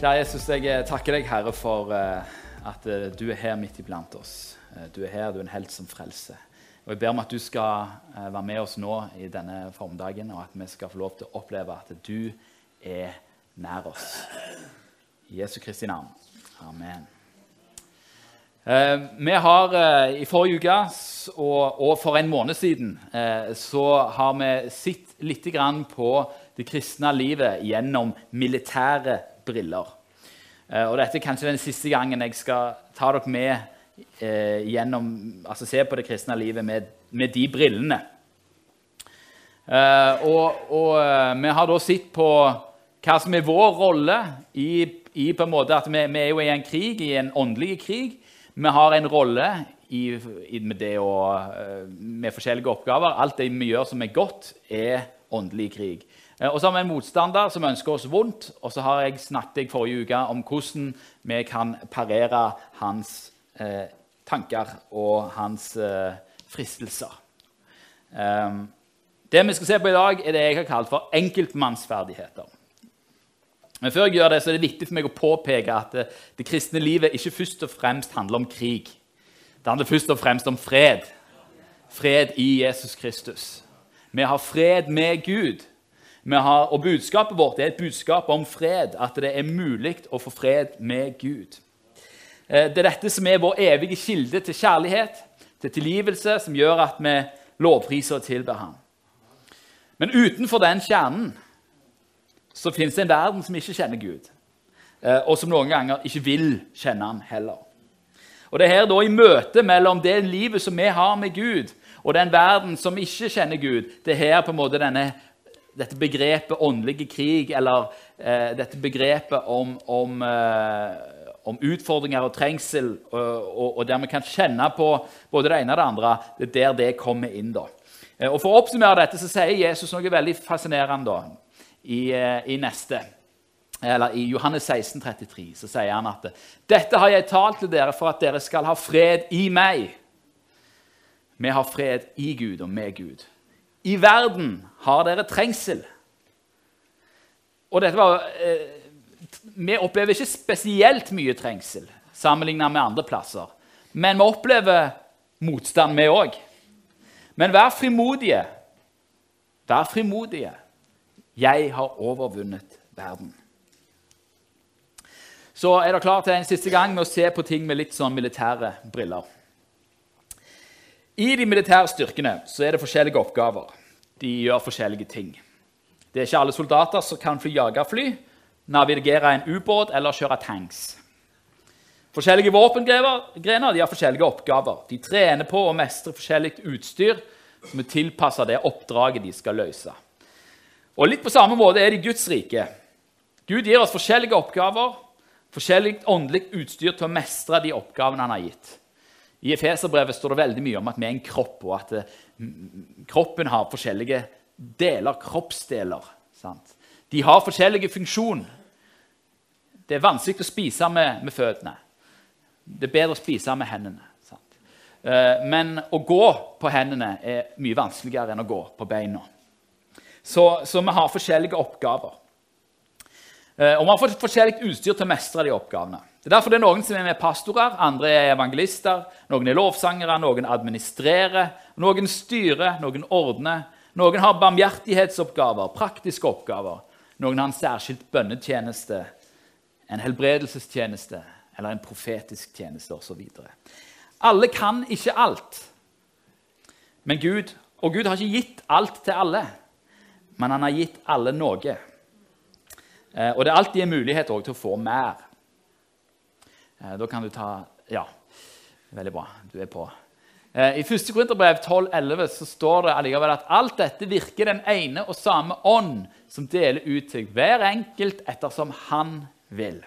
Kjære Jesus, jeg takker deg, Herre, for eh, at eh, du er her midt iblant oss. Eh, Du er her, du er en helt som frelser. Og Jeg ber om at du skal eh, være med oss nå i denne formiddagen, og at vi skal få lov til å oppleve at du er nær oss. I Jesu Kristi navn. Amen. Eh, vi har eh, I forrige uke og, for en måned siden eh, så har vi sett litt på det kristne livet gjennom militære briller. Eh, og Dette er kanskje den siste gangen jeg skal ta dere med eh, gjennom, altså se på det kristne livet med, med de brillene. Eh, og, og eh, vi har da sett på hva som er vår rolle i, i på en måte at vi, vi er jo i en krig, i en åndelig krig. Vi har en rolle i, i, med, det å, eh, med forskjellige oppgaver. Alt det vi gjør som er godt, er åndelig krig. Eh, Og så har vi en motstander som ønsker oss vondt. Og så har jeg snakket i forrige uke om hvordan vi kan parere hans eh, tanker og hans eh, fristelser. Um, det vi skal se på i dag, er det jeg har kalt for enkeltmannsferdigheter. Men før jeg gjør det, så er det viktig for meg å påpeke at det, det kristne livet ikke først og fremst handler om krig. Det handler først og fremst om fred. Fred i Jesus Kristus. Vi har fred med Gud. Har, og budskapet vårt er et budskap om fred, at det er mulig å få fred med Gud. Eh, Det er dette som er vår evige kilde til kjærlighet, til tilgivelse, som gjør at vi lovpriser og tilber ham. Men utenfor den kjernen så finnes det en verden som ikke kjenner Gud, eh, og som noen ganger ikke vil kjenne ham heller. Og Det er her da i møtet mellom det livet som vi har med Gud, og den verden som ikke kjenner Gud, det er her på en måte denne, dette begrepet åndelige krig, eller eh, dette begrepet om, om, eh, om utfordringer og trengsel, og, og, og der vi kan kjenne på både det ene og det andre, det er der det kommer inn. da. Eh, Og For å oppsummere dette så sier Jesus noe veldig fascinerende da, i, eh, i neste. Eller I Johannes 16, 33, så sier han at dette har jeg talt til dere for at dere skal ha fred i meg. Vi har fred i Gud og med Gud. I verden har dere trengsel. Og dette var, eh, Vi opplever ikke spesielt mye trengsel sammenlignet med andre plasser. Men vi opplever motstand, vi òg. Men vær frimodige. Vær frimodige. Jeg har overvunnet verden. Så er dere klart til en siste gang med å se på ting med litt sånn militære briller. I de militære styrkene så er det forskjellige oppgaver. De gjør forskjellige ting. Det er ikke alle soldater som kan fly jagerfly, navigere en ubåt eller kjøre tanks. Forskjellige våpengrener de har forskjellige oppgaver. De trener på å mestre forskjellig utstyr som er tilpassa det oppdraget de skal løse. Og Litt på samme måte er det i Guds rike. Gud gir oss forskjellige oppgaver, forskjellig åndelig utstyr til å mestre de oppgavene han har gitt. I Efeserbrevet står det veldig mye om at vi er en kropp, og at eh, kroppen har forskjellige deler, kroppsdeler. Sant? De har forskjellige funksjon. Det er vanskelig å spise med, med føttene. Det er bedre å spise med hendene. Sant? Eh, Men å gå på hendene er mye vanskeligere enn å gå på beina. Så, så vi har forskjellige oppgaver. Eh, Og vi har fått forskjellig utstyr til å mestre de oppgavene. Det er derfor det er noen som er pastorer, andre er evangelister, noen er lovsangere, noen administrerer, noen styrer, noen ordner. Noen har barmhjertighetsoppgaver, praktiske oppgaver. Noen har en særskilt bønnetjeneste, en helbredelsestjeneste eller en profetisk tjeneste osv. Alle kan ikke alt. Men Gud, og Gud har ikke gitt alt til alle, men han har gitt alle noe. Eh, Og det er alltid en mulighet til å få mer. Eh, Da kan du ta Ja, veldig bra. Du er på. Eh, I 1. Korinterbrev 12,11 så står det allikevel at alt dette virker den ene og samme ånd som deler ut til hver enkelt ettersom han vil.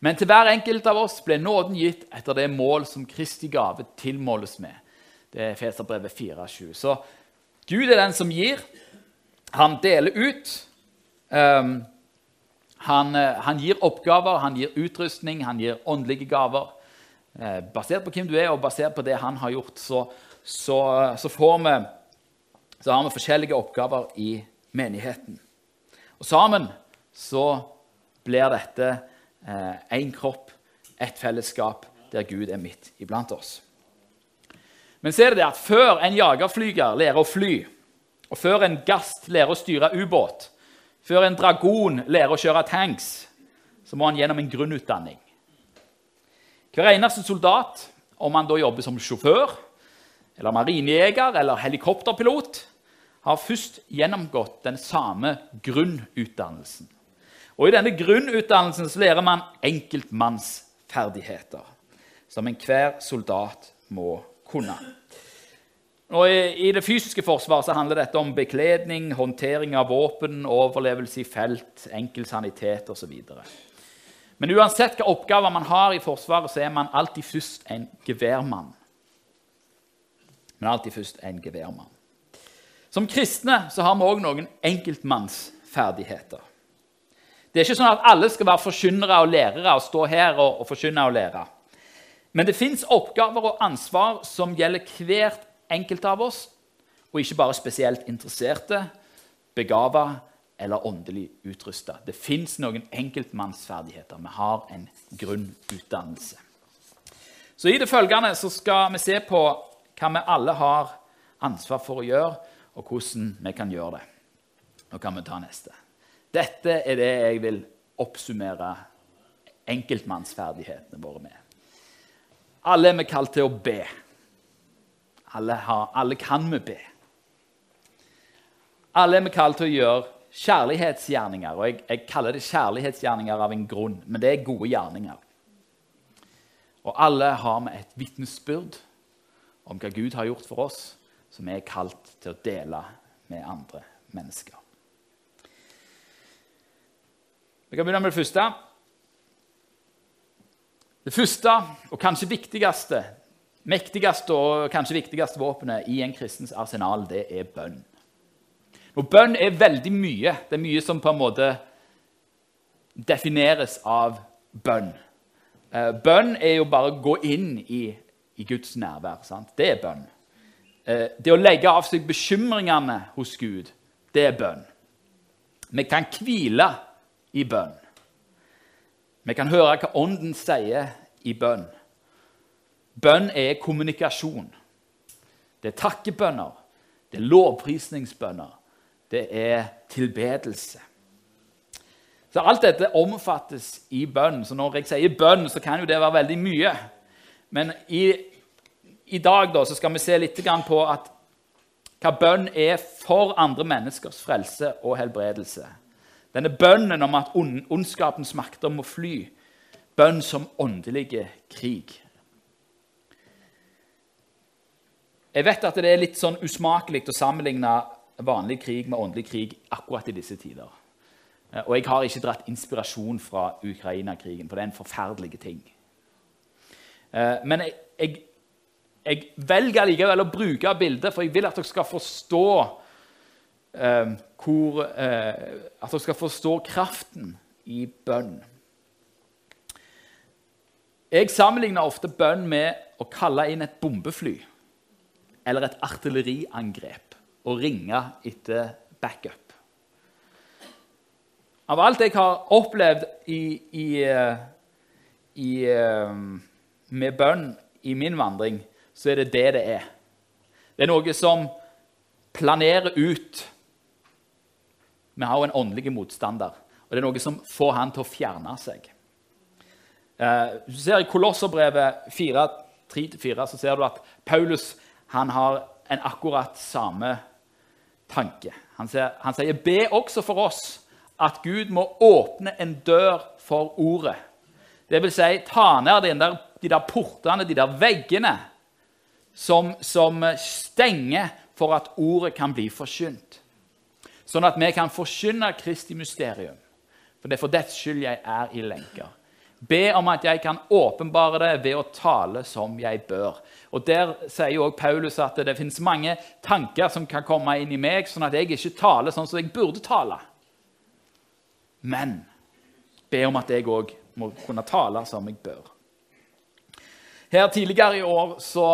Men til hver enkelt av oss ble nåden gitt etter det mål som Kristi gave tilmåles med. Det er Feserbrevet 4,7. Så Gud er den som gir. Han deler ut. Um, han, eh, han gir oppgaver, han gir utrustning, han gir åndelige gaver. Eh, basert på hvem du er, og basert på det han har gjort, så, så, så, vi, så har vi forskjellige oppgaver i menigheten. Og sammen så blir dette én eh, kropp, ett fellesskap, der Gud er midt iblant oss. Men så er det det at før en jagerflyger lærer å fly, og før en gast lærer å styre ubåt, før en dragon lærer å kjøre tanks, så må han gjennom en grunnutdanning. Hver eneste soldat, om han da jobber som sjåfør, eller marinejeger eller helikopterpilot, har først gjennomgått den samme grunnutdannelsen. Og I denne grunnutdannelsen så lærer man enkeltmannsferdigheter, som enhver soldat må kunne. Og i, det fysiske forsvaret så handler dette om bekledning, håndtering av våpen, overlevelse i felt, enkel sanitet osv. Men uansett hvilke oppgaver man har i Forsvaret, så er man alltid først en geværmann. Men alltid først en geværmann. Som kristne så har vi òg noen enkeltmannsferdigheter. Det er ikke sånn at alle skal være forkynnere og lærere og stå her og, og forkynne og lære. Men det fins oppgaver og ansvar som gjelder hvert enkelt av oss, og ikke bare spesielt interesserte, begava eller åndelig utrusta. Det fins noen enkeltmannsferdigheter. Vi har en grunnutdannelse. Så I det følgende så skal vi se på hva vi alle har ansvar for å gjøre, og hvordan vi kan gjøre det. Nå kan vi ta neste. Dette er det jeg vil oppsummere enkeltmannsferdighetene våre med. Alle er vi kalt til å be. Alle, har, alle kan vi be. Alle er vi kalt til å gjøre kjærlighetsgjerninger. Og jeg, jeg, kaller det kjærlighetsgjerninger av en grunn, men det er gode gjerninger. Og alle har vi et vitnesbyrd om hva Gud har gjort for oss, som vi er kalt til å dele med andre mennesker. Vi kan begynne med det første. Det første og kanskje viktigste, mektigste og kanskje viktigste våpenet i en kristens arsenal, det er bønn. Og bønn er veldig mye. Det er mye som på en måte defineres av bønn. Eh, bønn er jo bare å gå inn i, i Guds nærvær. Sant? Det er bønn. Eh, det å legge av seg bekymringene hos Gud, det er bønn. Vi kan hvile i bønn. Vi kan høre hva Ånden sier i bønn. Bønn er kommunikasjon. Det er takkebønner, det er lovprisningsbønner, det er tilbedelse. Så Alt dette omfattes i bønn. Så når jeg sier bønn, så kan jo det være veldig mye. Men i, i dag da, så skal vi se litt på at, hva bønn er for andre menneskers frelse og helbredelse. Denne bønnen om at ondskapens makter må fly. Bønn som åndelige krig. Jeg vet at det er litt sånn usmakelig å sammenligne vanlig krig med åndelig krig akkurat i disse tider. Eh, og jeg har ikke dratt inspirasjon fra Ukraina-krigen, for det er en forferdelig ting. Eh, men jeg, jeg, jeg velger likevel å bruke bildet, for jeg vil at dere skal forstå eh, hvor, eh, At dere skal forstå kraften i bønn. Jeg sammenligner ofte bønn med å kalle inn et bombefly eller et artilleriangrep og ringe etter backup. Av alt jeg har opplevd i, i, eh, i, eh, med bønn i min vandring, så er det det det er. Det er noe som planerer ut vi har jo en åndelig motstander, og det er noe som får han til å fjerne seg. Eh, du ser I Kolosserbrevet 3-4 så ser du at Paulus han har en akkurat samme tanke. Han sier, han sier be også for oss at Gud må åpne en dør for ordet. Det vil si, ta ned de der, de der portene, de der veggene, som, som stenger for at ordet kan bli forkynt sånn at vi kan forkynne Kristi mysterium. For det er for dets skyld jeg er i lenker. Be om at jeg kan åpenbare det ved å tale som jeg bør. Og Der sier også Paulus at det finnes mange tanker som kan komme inn i meg, sånn at jeg ikke taler sånn som jeg burde tale. Men be om at jeg òg må kunne tale som jeg bør. Her Tidligere i år så,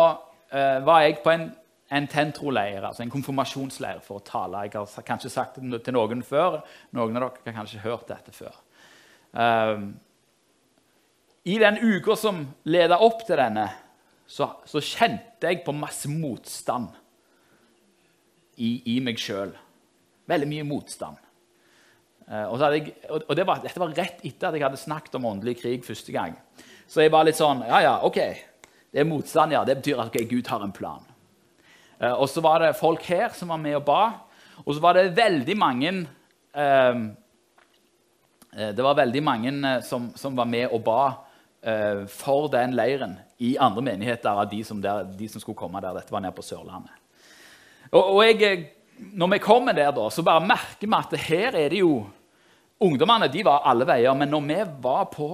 uh, var jeg på en en tentroleir, altså en konfirmasjonsleir, for å tale. Jeg har kanskje sagt det til noen før. Noen av dere har kanskje hørt dette før. Eh, I den uka som leda opp til denne, så, så, kjente jeg på masse motstand i, i meg sjøl. Veldig mye motstand. Eh, og, jeg, og det var, Dette var rett etter at jeg hadde snakket om åndelig krig første gang. Så jeg var litt sånn Ja, ja, ok. Det er motstand, ja. Det betyr at okay, Gud har en plan. Eh, og så var det folk her som var med og ba. Og så var det veldig mange eh, eh Det var veldig mange som, som, var med og ba for den leiren i andre menigheter av de som, der, de som, skulle komme der. Dette var nede på Sørlandet. Og, og jeg, når vi kommer der, da, så bare merker vi at her er det jo Ungdommene de var alle veier, men når vi var på,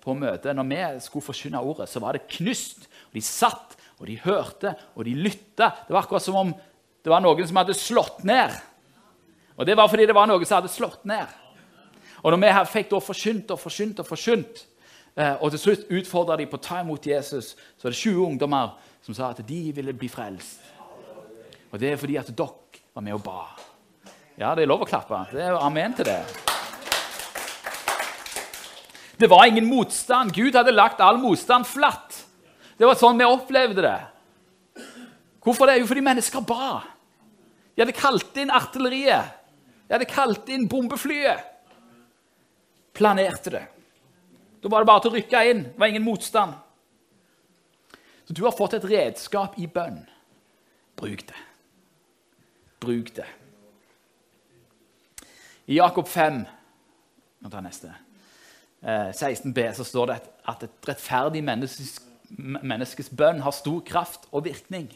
på møte, når vi skulle forkynne ordet, så var det knust. De satt, og de hørte, og de lytta. Det var akkurat som om det var noen som hadde slått ned. Og det var fordi det var noen som hadde slått ned. Og når vi fikk da forkynt og forkynt og forkynt, eh, og til slutt utfordra de på å ta imot Jesus, så var det 20 ungdommer som sa at de ville bli frelst. Og det er fordi at dere var med og ba. Ja, det er lov å klappe. Det er amen til det. Det var ingen motstand. Gud hadde lagt all motstand flatt. Det var sånn vi opplevde det. Hvorfor det? Jo, fordi mennesker ba. De hadde kalt inn artilleriet. De hadde kalt inn bombeflyet. Planerte det. Da var det bare til å rykke inn. Det var ingen motstand. Så du har fått et redskap i bønn. Bruk det. Bruk det. I Jakob 5 Nå tar neste. 16b eh, så står det at et rettferdig menneskes bønn har stor kraft og virkning.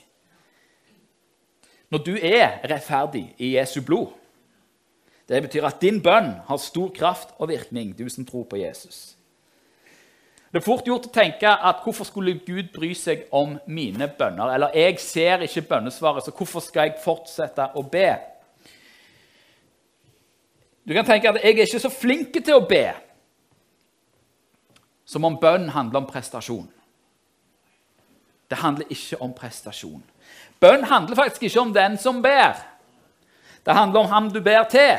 Når du er rettferdig i Jesu blod Det betyr at din bønn har stor kraft og virkning, du som tror på Jesus. Det er fort gjort å tenke at hvorfor skulle Gud bry seg om mine bønner? Eller jeg ser ikke bønnesvaret, så hvorfor skal jeg fortsette å be? Du kan tenke at jeg er ikke så flink til å be som om bønn handler om prestasjon. Det handler ikke om prestasjon. Bønn handler faktisk ikke om den som ber. Det handler om ham du ber til.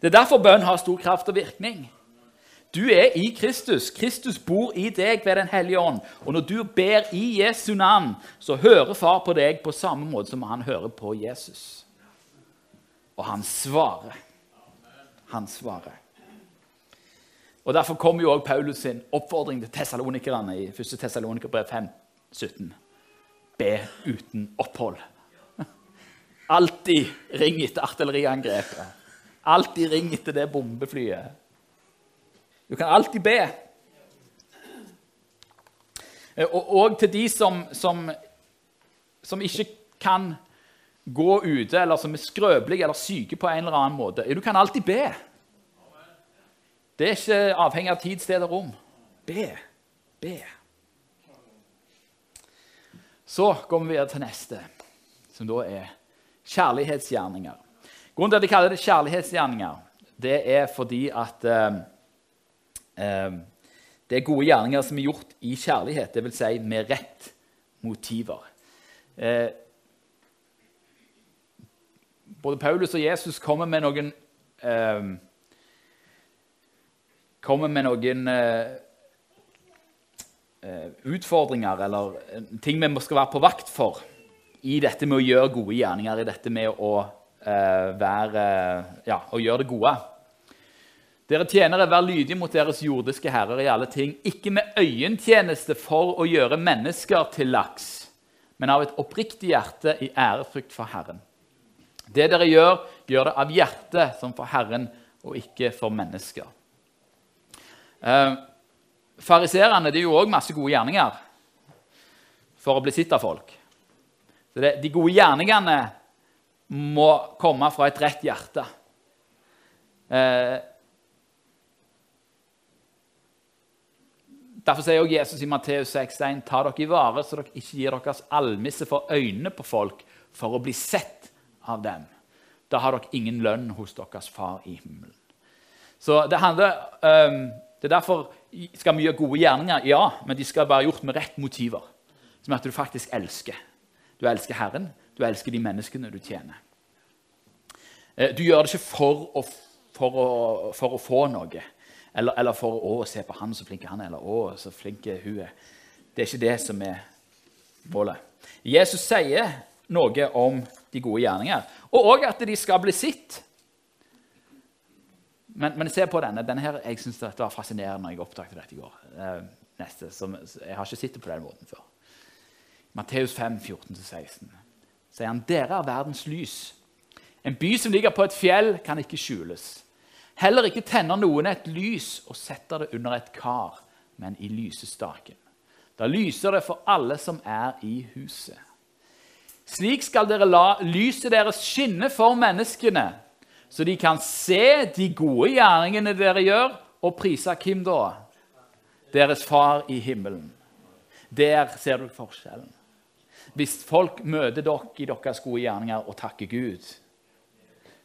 Det er derfor bønn har stor kraft og virkning. Du er i Kristus. Kristus bor i deg ved Den hellige ånd. Og når du ber i Jesu navn, så hører far på deg på samme måte som han hører på Jesus. Og han svarer. Han svarer. Og Derfor kommer jo også Paulus sin oppfordring til tessalonikerne i 1. Tessalonikerbrev 5, 17. Be uten opphold. Alltid ring etter artilleriangrepet. Alltid ring etter det bombeflyet. Du kan alltid be. Og, og til de som, som, som, ikke kan gå ute, eller som er skrøpelige eller syke på en eller annen måte. Du kan alltid be. Det er ikke avhengig av tid, sted og rom. Be. Be. Så går vi videre til neste, som da er kjærlighetsgjerninger. Grunnen til at jeg kaller det kjærlighetsgjerninger, det er fordi at eh, eh, det er gode gjerninger som er gjort i kjærlighet, dvs. Si med rett motiver. Eh, både Paulus og Jesus kommer med noen eh, kommer med noen uh, utfordringer eller ting vi skal være på vakt for i dette med å gjøre gode gjerninger, i dette med å, være, ja, å gjøre det gode. Dere tjenere, vær lydige mot deres jordiske herrer i alle ting, ikke med øyentjeneste for å gjøre mennesker til laks, men av et oppriktig hjerte i ærefrykt for Herren. Det dere gjør, gjør det av hjertet som for Herren og ikke for mennesker. Eh, Fariserene gjorde òg masse gode gjerninger for å bli sett av folk. Det, De gode gjerningene må komme fra et rett hjerte. Eh, Derfor sier også Jesus i Matteus 6,1.: Ta dere i vare, så dere ikke gir deres almisse for øynene på folk for å bli sett av dem. Da har dere ingen lønn hos deres far i himmelen. Så det handler um, det er derfor skal vi gjøre gode gjerninger, ja, men de skal være gjort med rett motiver. Som at du faktisk elsker. Du elsker Herren, du elsker de menneskene du tjener. Eh, du gjør det ikke for å for å, for å få noe. Eller, eller for å se på han så flink han er, eller å, så flink hun er. Det er ikke det som er målet. Jesus sier noe om de gode gjerninger, og òg at de skal bli sitt. Men, men se på denne. denne her, jeg synes dette var fascinerende når jeg oppdaget dette i går. Eh, neste, som, jeg har ikke sett det på den måten før. Matteus 5, 14-16 sier han, dere er verdens lys. En by som ligger på et fjell, kan ikke skjules. Heller ikke tenner noen et lys og setter det under et kar, men i lysestaken. Da lyser det for alle som er i huset. Slik skal dere la lyset deres skinne for menneskene, så de kan se de gode gjerningene dere gjør, og prise hvem da? Deres far i himmelen. Der ser du forskjellen. Hvis folk møter dere i deres gode gjerninger og takker Gud,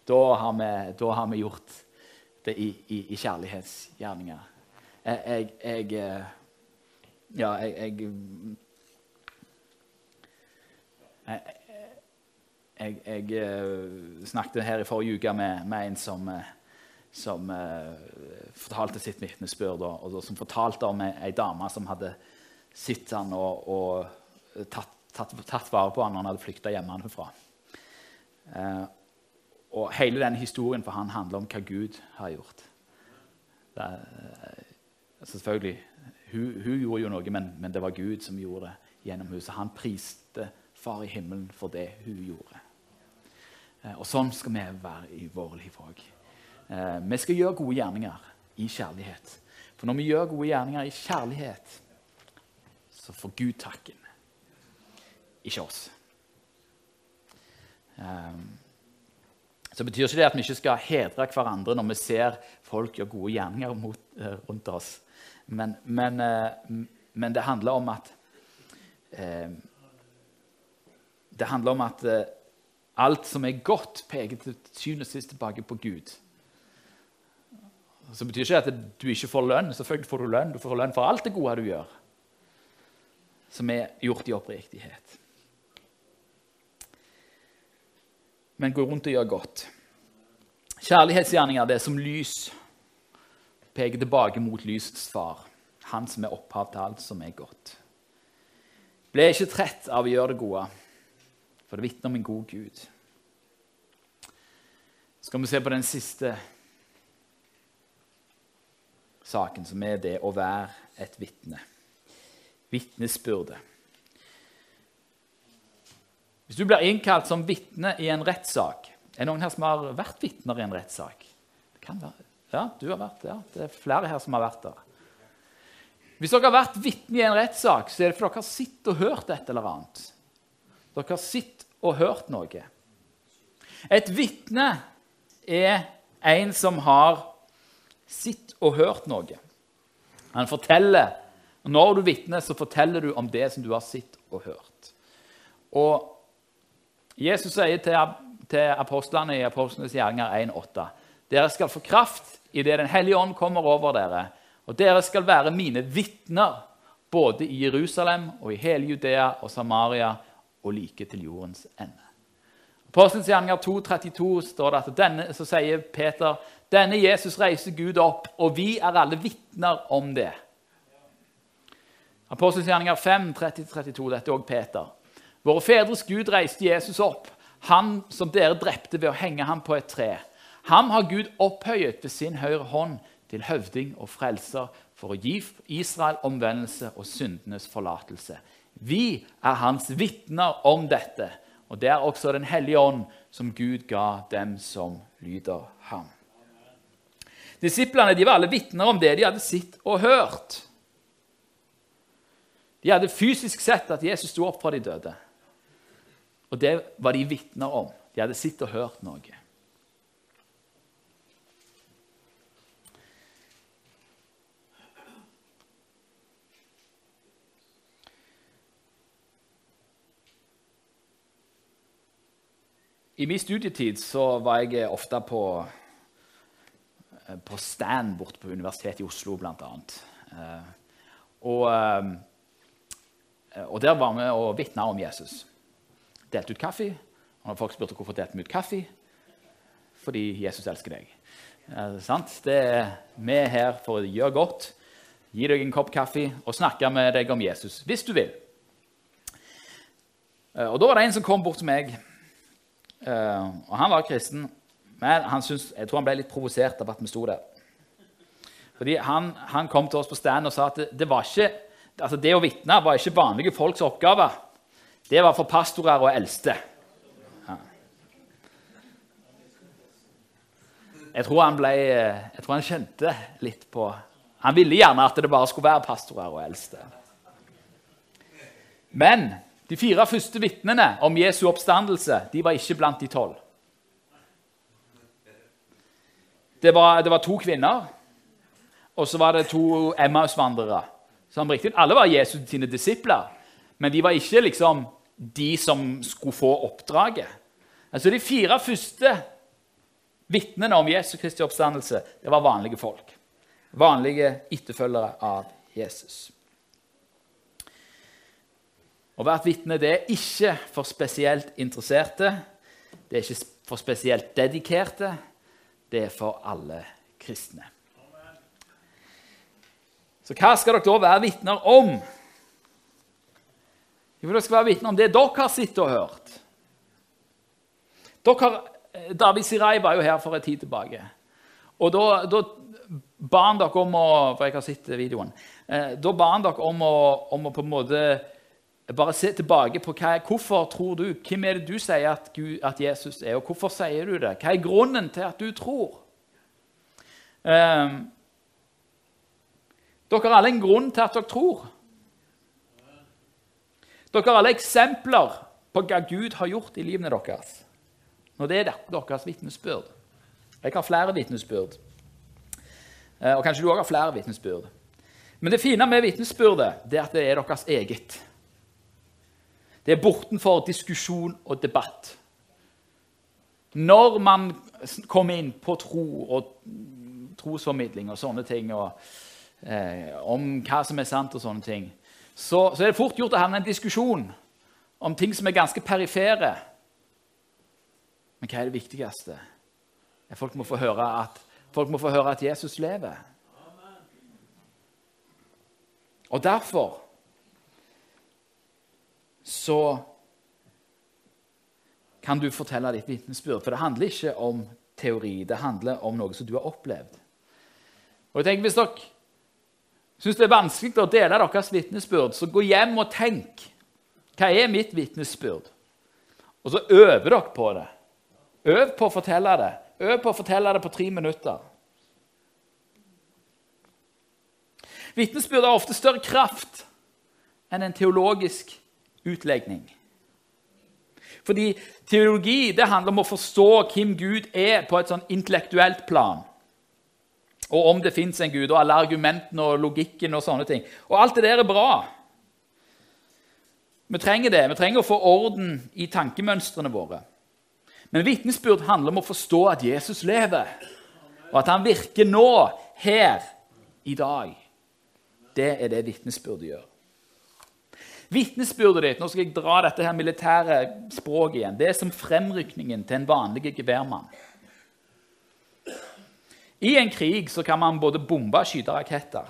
da har vi, da har vi gjort det i, i, i kjærlighetsgjerninger. Jeg, jeg, jeg eh, Ja, jeg, jeg jeg, eh, snakket her i forrige uke med, med en som, eh, som fortalte sitt vitnesbyrd. Og, og, som fortalte om ei, dame som hadde sett han og, og tatt, tatt, tatt, vare på han når han hadde flykta hjemmefra. Uh, og hele denne historien for han handler om hva Gud har gjort. Er, altså selvfølgelig, hun, hun, gjorde jo noe, men, men, det var Gud som gjorde det gjennom huset. Han priste Far i himmelen for det hun gjorde. Eh, og sånn skal vi være i våre liv òg. Eh, vi skal gjøre gode gjerninger i kjærlighet. For når vi gjør gode gjerninger i kjærlighet, så får Gud takken, ikke oss. Um, så betyr ikke det at vi ikke skal hedre hverandre når vi ser folk gjøre gode gjerninger mot, eh, rundt oss. Men, men, eh, men, det handler om at eh, Det handler om at alt som er godt, peker til syvende og sist tilbake på Gud. Så betyr ikke det at du ikke får lønn. Selvfølgelig får du lønn. Du får lønn for alt det gode du gjør, som er gjort i oppriktighet. Men gå rundt og gjør godt. Kjærlighetsgjerninger det er som lys peker tilbake mot lysets far, han som er opphav til alt som er godt. Ble ikke trett av å gjøre det gode, for det vitner om en god Gud. Så skal vi se på den siste saken, som er det å være et vitne. Vitnesbyrdet. Hvis du blir innkalt som vitne i en rettssak Er det noen her som har vært vitner i en rettssak? Det kan være. Ja, du har vært ja. Det er flere her som har vært der. Hvis dere har vært vitne i en rettssak, så er det fordi dere har sittet og hørt et eller annet. Dere har sittet og hørt noe. Et vitne er en som har sittet og hørt noe. Han forteller, Når du vitner, så forteller du om det som du har sett og hørt. Og Jesus sier til, til apostlene i Apostlenes gjerninger 1,8.: Dere skal få kraft idet Den hellige ånd kommer over dere, og dere skal være mine vitner både i Jerusalem og i hele Judea og Samaria og like til jordens ende. Apostelens gjerninger 2,32 står det at denne, så sier Peter denne Jesus reiser Gud opp, og vi er alle vitner om det. Apostelens gjerninger 5, 30-32, dette er også Peter. Våre fedres Gud reiste Jesus opp, han som dere drepte ved å henge ham på et tre. Ham har Gud opphøyet ved sin høyre hånd til høvding og frelser for å gi Israel omvendelse og syndenes forlatelse. Vi er hans vitner om dette, og det er også Den hellige ånd som Gud ga dem som lyder ham. Disiplene var alle vitner om det de hadde sett og hørt. De hadde fysisk sett at Jesus sto opp fra de døde. Og det var de vitner om. De hadde sett og hørt noe. I min studietid så var jeg ofte på, på stand borte på Universitetet i Oslo, bl.a. Eh, og, eh, og der var vi og vitna om Jesus delte ut kaffe. Og folk spurte hvorfor delte vi ut kaffe, fordi Jesus elsker deg. Eh, sant? Det er vi er her for å gjøre godt, gi deg en kopp kaffe og snakke med deg om Jesus, hvis du vil. Eh, og Da var det en som kom bort til meg. eh, og Han var kristen, men han syntes, jeg tror han ble litt provosert av at vi sto der. Fordi han, han kom til oss på stand og sa at det, det, var ikke, altså det å vitne var ikke vanlige folks oppgave. Det var for pastorer og eldste. Jeg, tror han ble, jeg tror han kjente litt på Han ville gjerne at det bare skulle være pastorer og eldste. Men de fire første vitnene om Jesu oppstandelse de var ikke blant de tolv. Det var, det var to kvinner, og så var det to Emmaus-vandrere. Alle var Jesus sine disipler, men de var ikke liksom de som skulle få oppdraget. Altså De fire første vitnene om Jesus Kristi oppstandelse det var vanlige folk. Vanlige etterfølgere av Jesus. Å være et vitne det er ikke for spesielt interesserte, det er ikke for spesielt dedikerte. Det er for alle kristne. Så hva skal dere da være vitner om? Jo, dere skal være vitne om det dere har sett og hørt. Dere har, David Sirai var jo her for en tid tilbake. Og da, da ba han dere om å For jeg har sett videoen. Eh, da ba han dere om å, om å på en måte bare se tilbake på hva, hvorfor tror du, hvem er det du sier at, Gud, at, Jesus er, og hvorfor sier du det? Hva er grunnen til at du tror? Eh, dere har alle en grunn til at dere tror. Dere har alle eksempler på hva Gud har gjort i livene deres. Og det er deres vitnesbyrd. Jeg har flere vitnesbyrd. Eh, og kanskje du òg har flere vitnesbyrd. Men det fine med vitnesbyrdet er at det er deres eget. Det er bortenfor diskusjon og debatt. Når man kommer inn på tro og trosformidling og sånne ting, og eh, om hva som er sant og sånne ting, så, så er det fort gjort å havne i en diskusjon om ting som er ganske perifere. Men hva er det viktigste? Folk må få høre at, få høre at Jesus lever. Og derfor så kan du fortelle ditt vitnesbyrd. For det handler ikke om teori, det handler om noe som du har opplevd. Og jeg tenker, Hvis dere syns det er vanskelig å dele deres vitnesbyrd, så gå hjem og tenk. Hva er mitt vitnesbyrd? Og så øver dere på det. Øv på å fortelle det. Øv på å fortelle det på tre minutter. Vitnesbyrd har ofte større kraft enn en teologisk utlegning. Fordi teologi det handler om å forstå hvem Gud er på et sånn intellektuelt plan. Og om det fins en Gud, og alle argumentene og logikken og sånne ting. Og alt det der er bra. Vi trenger det. Vi trenger å få orden i tankemønstrene våre. Men vitnesbyrd handler om å forstå at Jesus lever, og at han virker nå, her, i dag. Det er det vitnesbyrdet gjør. Vitnesbyrdet ditt nå skal jeg dra dette her militære språket igjen, det er som fremrykningen til en vanlig geværmann. I en krig så kan man både bombe og skyte raketter.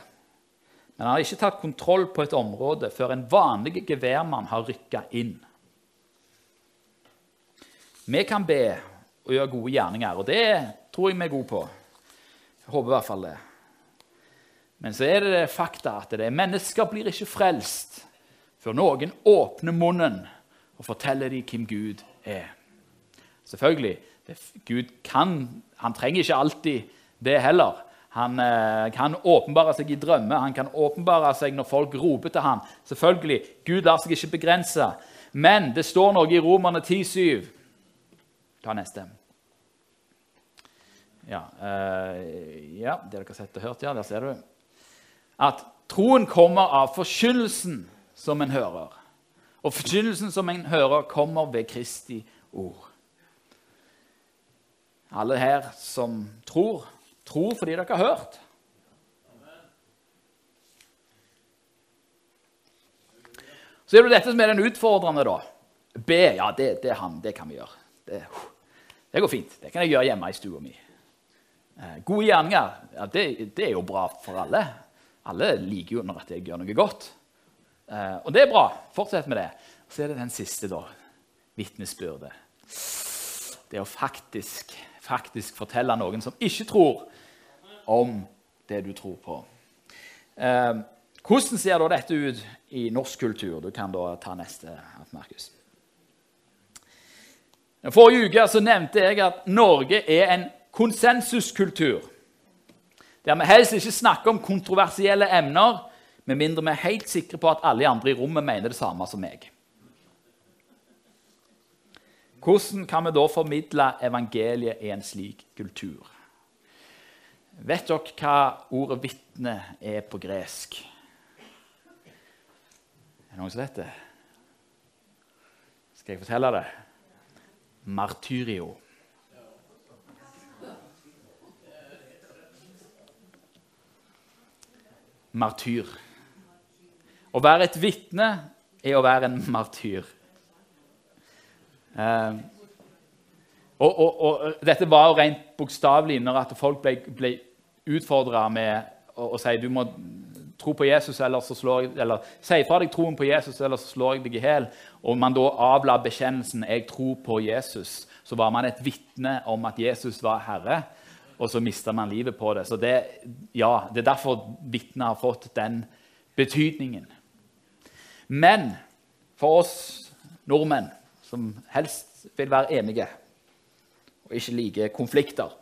Men han har ikke tatt kontroll på et område før en vanlig geværmann har rykka inn. Vi kan be og gjøre gode gjerninger, og det tror jeg vi er gode på. Jeg håper i hvert fall det. Men så er det, fakta at det er mennesker blir ikke frelst før noen åpner munnen og forteller dem hvem Gud er. Selvfølgelig, Gud kan Han trenger ikke alltid det heller. Han eh, kan åpenbare seg i drømmer, han kan åpenbare seg når folk roper til ham. Selvfølgelig, Gud lar seg ikke begrense. Men det står noe i Romerne 10,7. Ta neste. Ja, eh, ja, det dere har sett og hørt, ja, der ser du. At troen kommer av forkynnelsen som en hører. Og forkynnelsen som en hører, kommer ved Kristi ord. Alle her som tror, tror fordi dere har hørt. Så er det dette som er den utfordrende, da. Be, ja, det, det, han, det kan vi gjøre. Det, det, går fint. Det kan jeg gjøre hjemme i stua mi. Eh, gode gjerninger ja, det, det, er jo bra for alle. Alle liker jo når jeg gjør noe godt. Eh, og det er bra. Fortsett med det. Så er det den siste, da. Vitnesbyrdet. Det å faktisk, faktisk fortelle noen som ikke tror, om det du tror på. Eh, hvordan ser da dette ut i norsk kultur? Du kan da ta neste, Markus. Forrige uke så nevnte jeg at Norge er en konsensuskultur. Der vi helst ikke snakker om kontroversielle emner, med mindre vi er helt sikre på at alle andre i rommet mener det samme som meg. Hvordan kan vi da formidle evangeliet i en slik kultur? Vet dere hva ordet 'vitne' er på gresk? Er det noen som vet det? Skal jeg fortelle det? Martyrio. Martyr. Å være et vitne er å være en martyr. Uh, og, og, og, dette var jo rent bokstavelig når at folk ble, ble utfordra med å, å, si du må tro på Jesus, eller så slår jeg, eller si fra deg troen på Jesus, eller så slår jeg deg i hjel. Og man da avla bekjennelsen 'jeg tror på Jesus', så var man et vitne om at Jesus var Herre. Og så mista man livet på det. Så det, ja, det er derfor vitnet har fått den betydningen. Men for oss nordmenn som helst vil være enige og ikke liker konflikter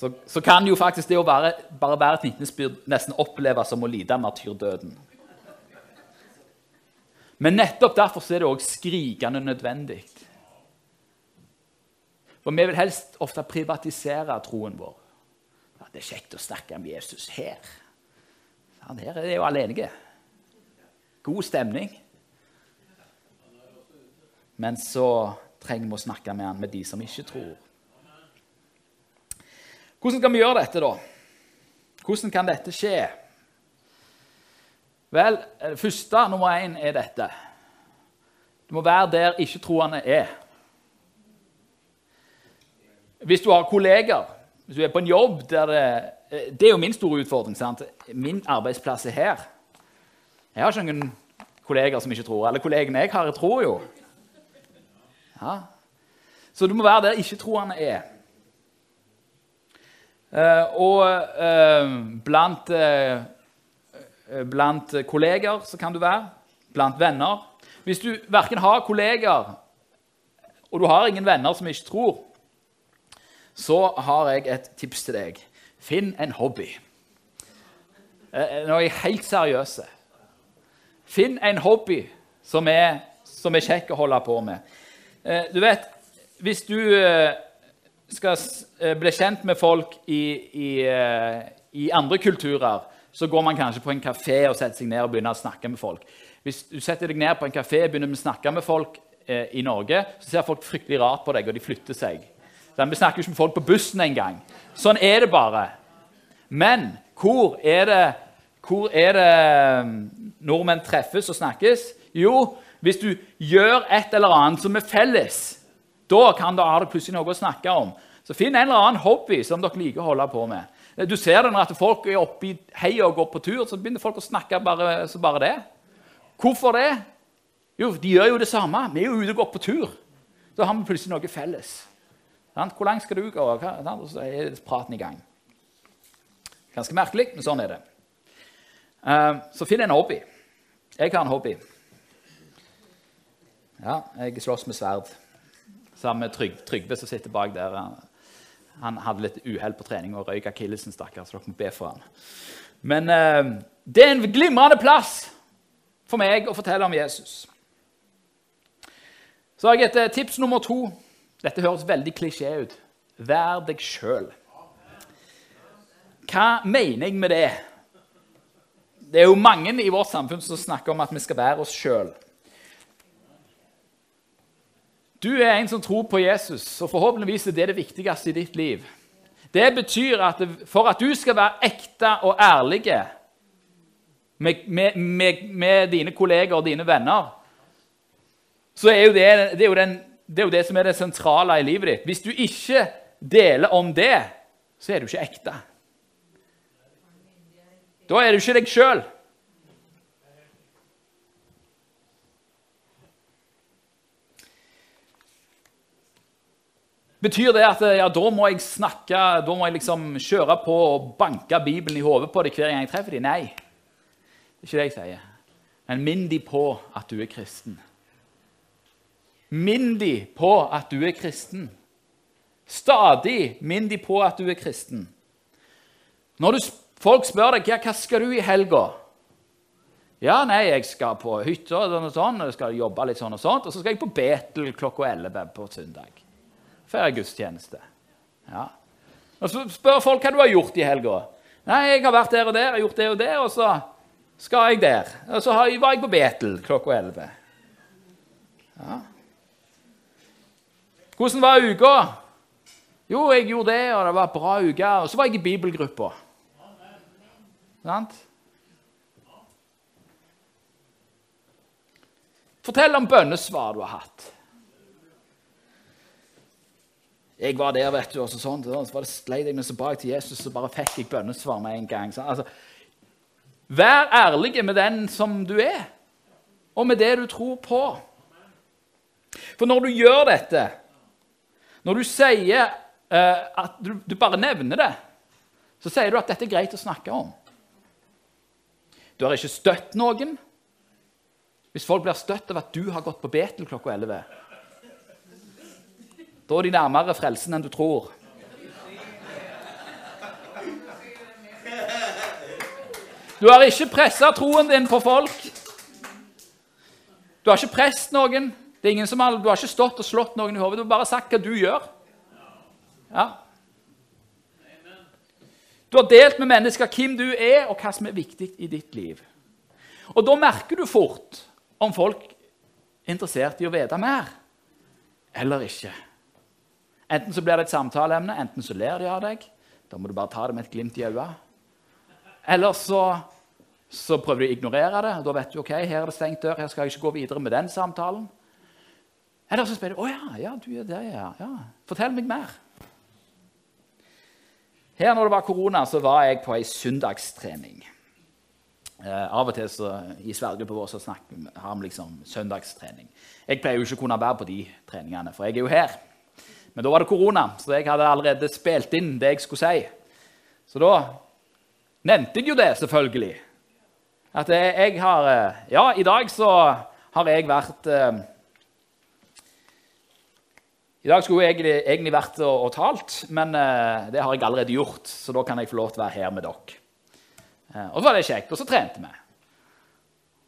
så, så, kan jo faktisk det å være, bare være et vitnesbyrd nesten oppleves som å lide martyrdøden. Men nettopp derfor er det òg skrikende nødvendig. For vi vil helst ofte privatisere troen vår. Ja, det er kjekt å snakke om Jesus her. Han her er jo alle enige. God stemning. Men så trenger vi å snakke med han med de som ikke tror. Hvordan skal vi gjøre dette, da? Hvordan kan dette skje? Vel, det første nummer én er dette. Du må være der ikke-troende er. Hvis du har kolleger, hvis du er på en jobb der det Det er jo min store utfordring. sant? Min arbeidsplass er her. Jeg har ikke noen kolleger som ikke tror. Alle kollegene jeg har, tror jo. Ja. Så du må være der ikke-troende er. Eh, og eh, blant, eh, blant kolleger så kan du være. Blant venner. Hvis du verken har kolleger og du har ingen venner som ikke tror, så har jeg et tips til deg. Finn en hobby. Nå er jeg helt seriøs. Finn en hobby som er, som er kjekk å holde på med. Du vet, hvis du skal eh, bli kjent med folk i, i, eh, i, andre kulturer, så går man kanskje på en kafé og setter seg ned og begynner å snakke med folk. Hvis du setter deg ned på en kafé og begynner å snakke med folk eh, i Norge, så ser folk fryktelig rart på deg, og de flytter seg. Så vi snakker ikke med folk på bussen engang. Sånn er det bare. Men hvor er det, hvor er det mm, nordmenn treffes og snakkes? Jo, hvis du gjør et eller annet som er felles da kan du ha det plutselig noe å snakke om. Så Finn en eller annen hobby som dere liker å holde på med. Du ser det når folk er oppe i heia og går på tur, så begynner folk å snakke bare, så bare det. Hvorfor det? Jo, de gjør jo det samme. Vi er jo ute og går på tur. Da har vi plutselig noe felles. Hvor langt skal du gå? Så er praten i gang. Ganske merkelig, men sånn er det. Eh, så finn en hobby. Jeg har en hobby. Ja, jeg slåss med sverd sammen med Tryg, Trygve, som sitter bak der. Han hadde litt uhell på trening og røyk akillesen, stakkar, så dere må be for han. Men eh, det er en glimrende plass for meg å fortelle om Jesus. Så har jeg et eh, tips nummer to. Dette høres veldig klisjé ut. Vær deg sjøl. Hva mener jeg med det? Det er jo mange i vårt samfunn som snakker om at vi skal være oss sjøl. Du er en som tror på Jesus, og forhåpentligvis er det det viktigste i ditt liv. Det betyr at for at du skal være ekte og ærlig med, med, med, med dine kolleger og dine venner, så er jo det, det er jo den, det er jo det som er det sentrale i livet ditt. Hvis du ikke deler om det, så er du ikke ekte. Da er du ikke deg sjøl. Betyr det at ja, da må jeg snakke, da må jeg liksom kjøre på og banke Bibelen i hodet på dem hver gang jeg treffer dem? Nei, det er ikke det jeg sier. Men minn dem på at du er kristen. Minn dem på at du er kristen. Stadig minn dem på at du er kristen. Når du, folk spør deg ja, hva skal du i helga Ja, nei, jeg skal på hytta og sånn, og sånn, og skal jobbe litt sånn og sånt, og så skal jeg på Betel klokka 11 på søndag. Før gudstjeneste. Ja. Og så spør folk hva du har gjort i helga. Nei, jeg har vært der og der, jeg har gjort det og det, og så skal jeg der. Og så var jeg på Betel klokka 11. Ja. Hvordan var uka? Jo, jeg gjorde det, og det var en bra uke. Og så var jeg i bibelgruppa. Sant? Fortell om bønnesvar du har hatt. Jeg var der, vet du, og så sånn, så var det sleit jeg meg bak til Jesus, så bare fikk jeg bønnesvar med en gang. Så, altså, vær ærlig med den som du er, og med det du tror på. For når du gjør dette, når du sier uh, at du, du bare nevner det, så sier du at dette er greit å snakke om. Du har ikke støtt noen. Hvis folk blir støtt av at du har gått på Betel klokka 11, da er de nærmere frelsen enn du tror. Du har ikke pressa troen din på folk. Du har ikke presset noen. Har, du har ikke stått og slått noen i hodet. Du har bare sagt hva du gjør. Ja. Du har delt med mennesker hvem du er, og hva som er viktig i ditt liv. Og Da merker du fort om folk er interessert i å vite mer eller ikke. Enten så blir det et samtaleemne, enten så ler de av deg. Da må du bare ta det med et glimt i øyet. Eller så, så prøver du å ignorere det. Da vet du ok, her er det stengt dør, her skal jeg ikke gå videre med den samtalen. Eller så spør du å ja, ja, du er det, ja. ja. Fortell meg mer. Her når det var korona, så var jeg på ei søndagstrening. Eh, av og til så, i svergruppa vår så snakker, har vi liksom søndagstrening. Jeg pleier jo ikke å kunne være på de treningene, for jeg er jo her. Men da var det korona, så jeg hadde allerede spilt inn det jeg skulle si. Så da nevnte jeg jo det, selvfølgelig. At jeg har eh, Ja, i dag så har jeg vært eh, I dag skulle jeg egentlig, vært og, talt, men eh, det har jeg allerede gjort. Så da kan jeg få lov til å være her med dere. Og så var det kjekt. Og så trente vi.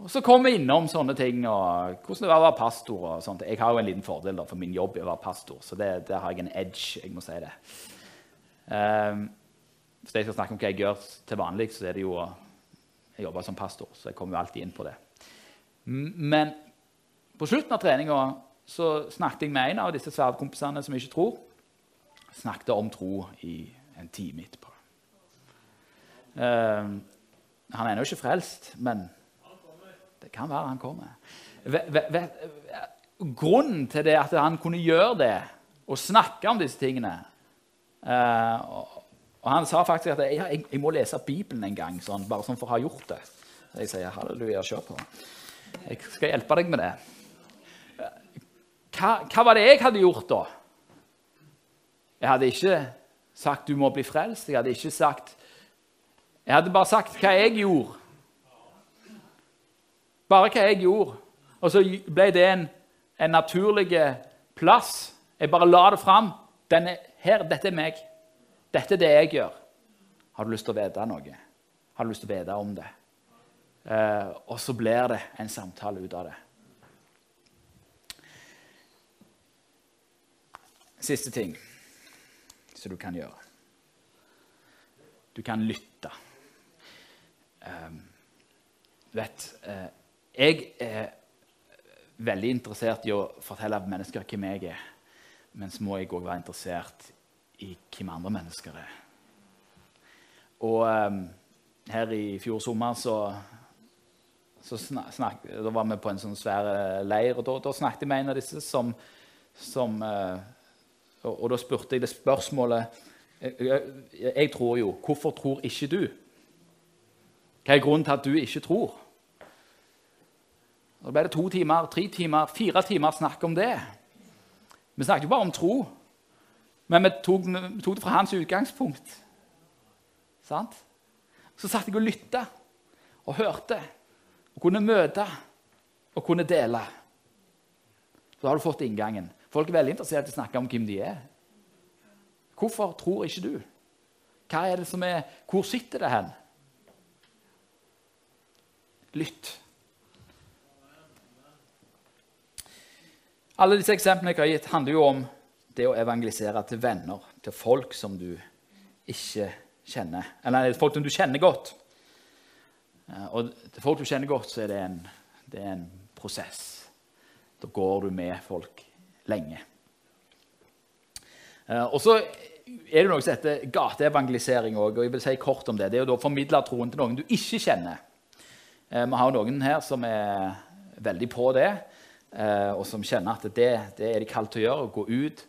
Og Så kom vi innom sånne ting, og hvordan det var å være pastor. og sånt. Jeg har jo en liten fordel da, for min jobb å være pastor, så det, der har jeg en edge. jeg må si det. Um, hvis jeg skal snakke om hva jeg gjør til vanlig, så er det jo Jeg jobber som pastor, så jeg kommer jo alltid inn på det. Men på slutten av treninga snakket jeg med en av disse sverdkompisene som ikke tror. Snakket om tro i en time etterpå. Um, han er ennå ikke frelst, men kan være han kommer. Grunnen til det at han kunne gjøre det og snakke om disse tingene uh, og Han sa faktisk at jeg, jeg, jeg, må lese Bibelen en gang, sånn, bare sånn for å ha gjort det. Jeg sier halleluja, kjør på. Jeg skal hjelpe deg med det. Hva, hva var det jeg hadde gjort da? Jeg hadde ikke sagt 'du må bli frelst'. Jeg hadde ikke sagt Jeg hadde bare sagt hva jeg gjorde. Bare hva jeg gjorde. Og så ble det en, en naturlig plass. Jeg bare la det fram. Denne, her, dette er meg. Dette er det jeg gjør. Har du lyst til å vite noe? Har du lyst til å vite om det? Eh, og så blir det en samtale ut av det. Siste ting som du kan gjøre. Du kan lytte. Um, vet, uh, jeg er veldig interessert i å fortelle mennesker hvem jeg er. Men så må jeg òg være interessert i hvem andre mennesker er. Og um, her i fjor sommer så, så snak, da var vi på en sånn svær leir. og Da, da snakket jeg med en av disse som, som uh, og, og da spurte jeg det spørsmålet jeg, jeg, jeg tror jo Hvorfor tror ikke du? Hva er grunnen til at du ikke tror? Da ble det to timer, tre timer, fire timer snakk om det. Vi snakket jo bare om tro, men vi tok, vi tok det fra hans utgangspunkt. Sant? Så satt jeg og lytta og hørte og kunne møte og kunne dele. Så har du fått inngangen. Folk er veldig interessert i å snakke om hvem de er. Hvorfor tror ikke du? Hva er det som er, Hvor sitter det hen? Lytt. Alle disse eksemplene jeg har gitt, handler jo om det å evangelisere til venner, til folk som du ikke kjenner. Eller folk som du kjenner godt. Og til folk du kjenner godt, så er det en, det er en prosess. Da går du med folk lenge. Eh, og så er det noe som heter gateevangelisering òg. Og jeg vil si kort om det. Det er å formidle troen til noen du ikke kjenner. Eh, vi har noen her som er veldig på det, eh, og som kjenner at det, det er de kalt til å gjøre. Å gå ut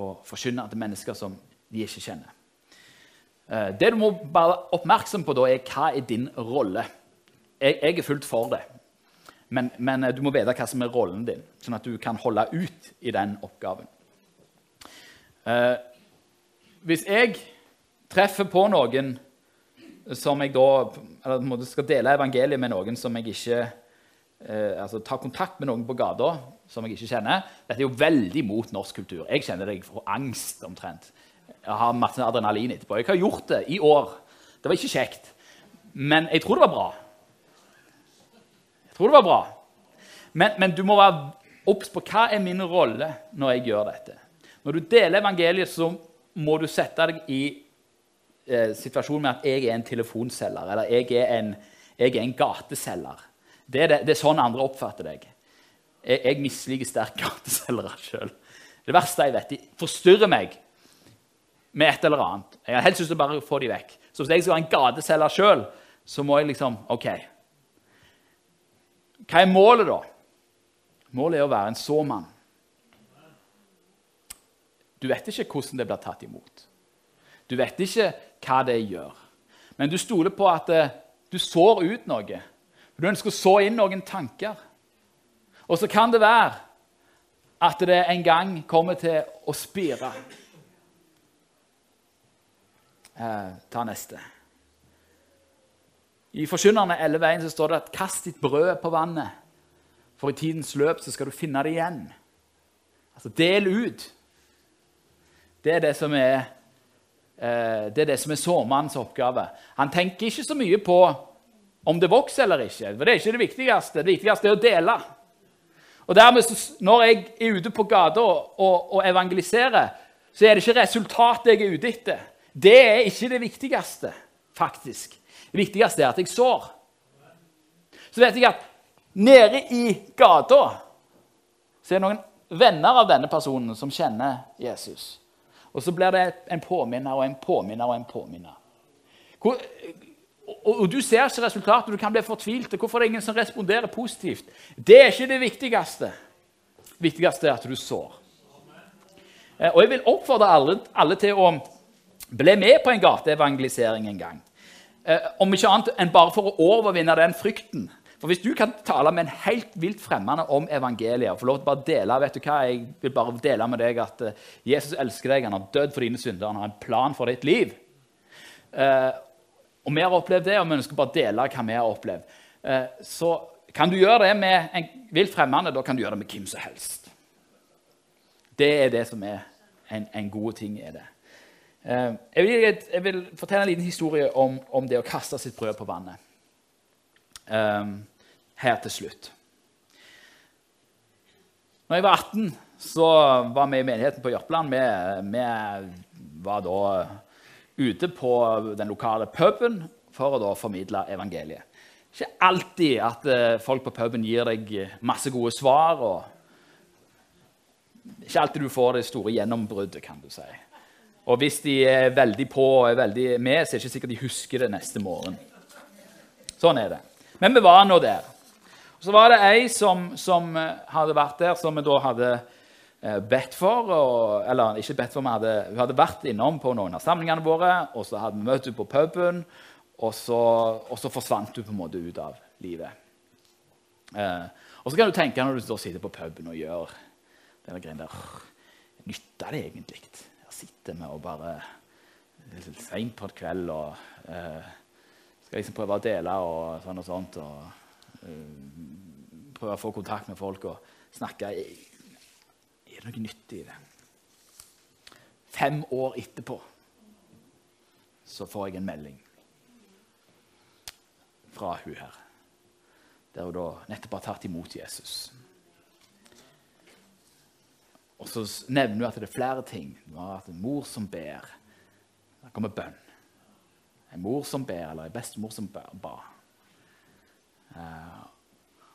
og forkynne til mennesker som de ikke kjenner. Det du må være oppmerksom på, da, er hva er din rolle. Jeg, jeg er fullt for det. Men, men, du må vite hva som er rollen din, sånn at du kan holde ut i den oppgaven. Eh, hvis jeg treffer på noen som jeg da skal dele evangeliet med noen som jeg ikke eh, altså ta kontakt med noen på gata som jeg ikke kjenner Dette er jo veldig mot norsk kultur. Jeg kjenner deg for angst omtrent. Jeg har masse adrenalin etterpå. Jeg har gjort det i år. Det var ikke kjekt. Men jeg tror det var bra. Jeg Tror det var bra. Men, men du må være obs på hva er min rolle når jeg gjør dette. Når du deler evangeliet, så må du sette deg i eh, situasjonen med at jeg er en telefonselger eller jeg er en, jeg er en gateselger. Det er, det, det er, sånn andre oppfatter deg. Jeg, jeg misliker sterke gateselgere sjøl. Det verste jeg vet, de forstyrrer meg med et eller annet. Jeg har helst lyst til å bare få dem vekk. Så hvis jeg skal være en gateselger sjøl, så må jeg liksom OK, hva er målet, da? Målet er å være en såmann. Du vet ikke hvordan det blir tatt imot. Du vet ikke hva det gjør. Men du stoler på at eh, du sår ut noe. Du ønsker å så inn noen tanker. Og så kan det være at det en gang kommer til å spire. Eh, ta neste. I Forkynnerne 11.1 står det at 'kast ditt brød på vannet', for i tidens løp så skal du finne det igjen. Altså del ut. Det er det som er, eh, det er, det som er såmannens oppgave. Han tenker ikke så mye på om det vokser eller ikke. for Det er ikke det viktigste. Det viktigste er å dele. Og dermed, Når jeg er ute på gata og, og, evangeliserer, så er det ikke resultatet jeg er ute etter. Det er ikke det viktigste, faktisk. Det viktigste er at jeg sår. Så vet jeg at nede i gata så er det noen venner av denne personen som kjenner Jesus. Og så blir det en påminner og en påminner og en påminner. Hvor, og, og, Du ser ikke resultatet, du kan bli fortvilt. Hvorfor er det ingen som responderer positivt? Det er ikke det viktigste. Det viktigste er at du sår. Eh, og Jeg vil oppfordre alle, alle til å bli med på en gateevangelisering en gang. Eh, om ikke annet enn bare for å overvinne den frykten. For Hvis du kan tale med en helt vilt fremmede om evangeliet og få lov til å bare dele vet du hva, jeg vil bare dele med deg at eh, Jesus elsker deg, han har dødd for dine synder, han har en plan for ditt liv. Eh, og vi har opplevd det, og vi ønsker bare å dele hva vi har opplevd. Eh, så kan du gjøre det med en vilt fremmede, da kan du gjøre det med hvem som helst. Det er det som er en, en god ting. er det. Eh, jeg vil, jeg vil, fortelle en liten historie om, om, det å kaste sitt brød på vannet. Um, her til slutt. Når jeg var 18, så var vi i menigheten på Jørpeland. Vi, vi, var da ute på den lokale puben for å da formidle evangeliet. Ikke alltid at folk på puben gir deg masse gode svar. og Ikke alltid du får det store gjennombruddet, kan du si. Og hvis de er veldig på og er veldig med, så er det ikke sikkert de husker det neste morgen. Sånn er det. Men vi var nå der. Så var det ei som, som, hadde vært der, som vi da hadde eh, bedt for. Og, eller ikke bedt for, hadde, hun hadde vært innom på noen av samlingene våre. Og så hadde vi møtt henne på puben, og så, og så forsvant hun på en måte ut av livet. Eh, og så kan du tenke når du står sitter på puben og gjør denne greia der Nytter det egentlig? Her sitter vi og bare seint på et kveld og eh, skal liksom prøve å dele og sånn og sånt. og uh, Prøve å få kontakt med folk og snakke. Er noe nyttig i det? Fem år etterpå så får jeg en melding fra hun her, der hun da nettopp har tatt imot Jesus. Og så nevner hun at det er flere ting. Hun har hatt en mor som ber. Der kommer bønn. En mor som ber, eller en bestemor som ba. Uh,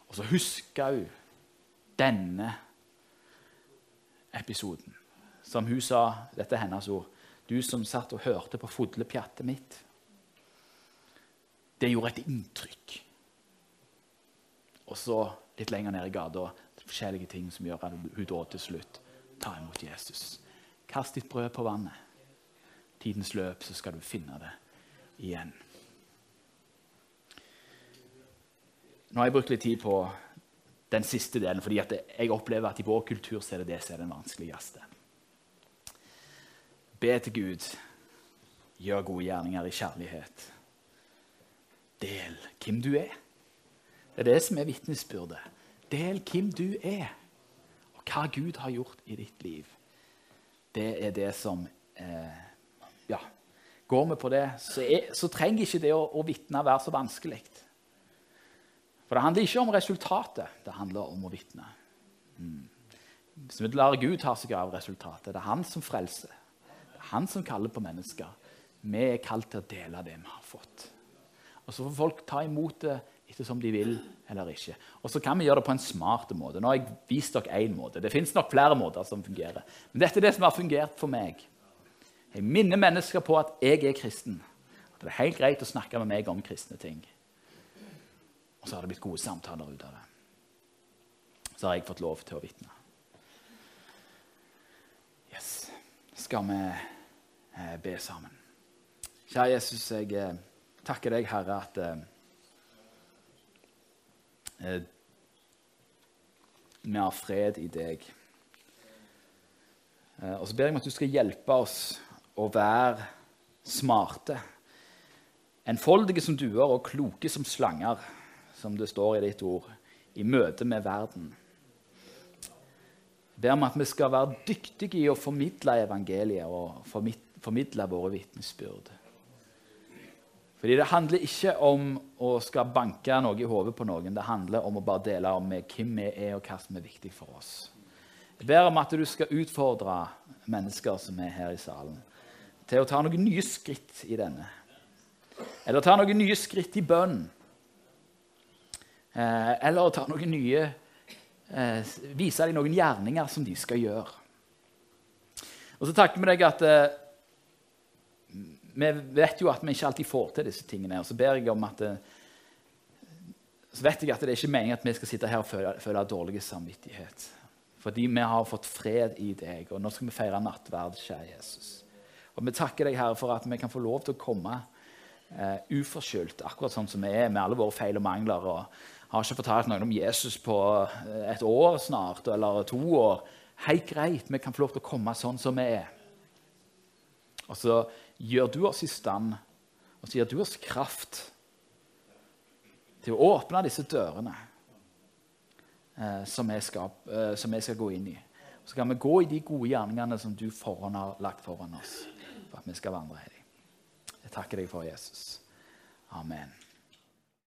og så husker hun denne episoden. Som hun sa, dette er hennes ord, du som satt og hørte på fodlepjattet mitt. Det gjorde et inntrykk. Og så litt lenger ned i gata forskjellige ting som gjør at hun da til slutt tar imot Jesus. Kast ditt brød på vannet. Tidens løp, så skal du finne det igjen. Nå har jeg brukt litt tid på den siste delen, fordi jeg opplever at i vår kultur så er det det som er den vanskeligste. Be til Gud. Gjør gode gjerninger i kjærlighet. Del hvem du er. Det er det som er vitnesbyrdet. Del hvem du er, og hva Gud har gjort i ditt liv. Det er det som eh, Ja, Går vi på det, så, er, så trenger ikke det å, å vitne være så vanskelig. For det handler ikke om resultatet, det handler om å vitne. Mm. Hvis vi lar Gud ta seg av resultatet, det er han som frelser. Det er han som kaller på mennesker. Vi er kalt til å dele det vi har fått. Og Så får folk ta imot det ettersom de vil eller ikke. Og så kan vi gjøre det på en smart måte. Nå har jeg vist dere én måte. Det fins nok flere måter som fungerer. Men dette er det som har fungert for meg. Jeg minner mennesker på at jeg er kristen. At det er helt greit å snakke med meg om kristne ting. Og så har det blitt gode samtaler ut av det. Så har jeg fått lov til å vitne. Yes. Skal vi eh, be sammen? Kjære Jesus, jeg eh, takker deg, Herre, at eh, vi har fred i deg. Og så ber jeg om at du skal hjelpe oss å være smarte. Enfoldige som duer og kloke som slanger, som det står i ditt ord, i møte med verden. Jeg ber om at vi skal være dyktige i å formidle evangeliet og formidle våre vitnesbyrd. Fordi Det handler ikke om å skal banke noe i hodet på noen. Det handler om å bare dele om hvem vi er, og hva som er viktig for oss. Jeg ber om at du skal utfordre mennesker som er her i salen til å ta noen nye skritt i denne. Eller ta noen nye skritt i bønn. Eh, eller ta noen nye eh, Vise dem noen gjerninger som de skal gjøre. Og så takker vi deg at eh, Vi vet jo at vi ikke alltid får til disse tingene. Og så ber jeg om at så vet jeg at det er ikke meningen at vi skal sitte her og føle, føle dårlig samvittighet. Fordi vi har fått fred i deg, og nå skal vi feire nattverd, kjære Jesus. Og Vi takker deg, Herre, for at vi kan få lov til å komme eh, uforskyldt, akkurat sånn som vi er, med alle våre feil og mangler. og Har ikke fortalt noen om Jesus på eh, et år snart, eller to år. Helt greit, vi kan få lov til å komme sånn som vi er. Og så gjør du oss i stand, og så gir du oss kraft til å åpne disse dørene eh, som, vi skal, eh, som vi skal gå inn i. Og Så kan vi gå i de gode gjerningene som du forhånd har lagt foran oss for at vi skal vandre i. Jeg takker deg for Jesus. Amen.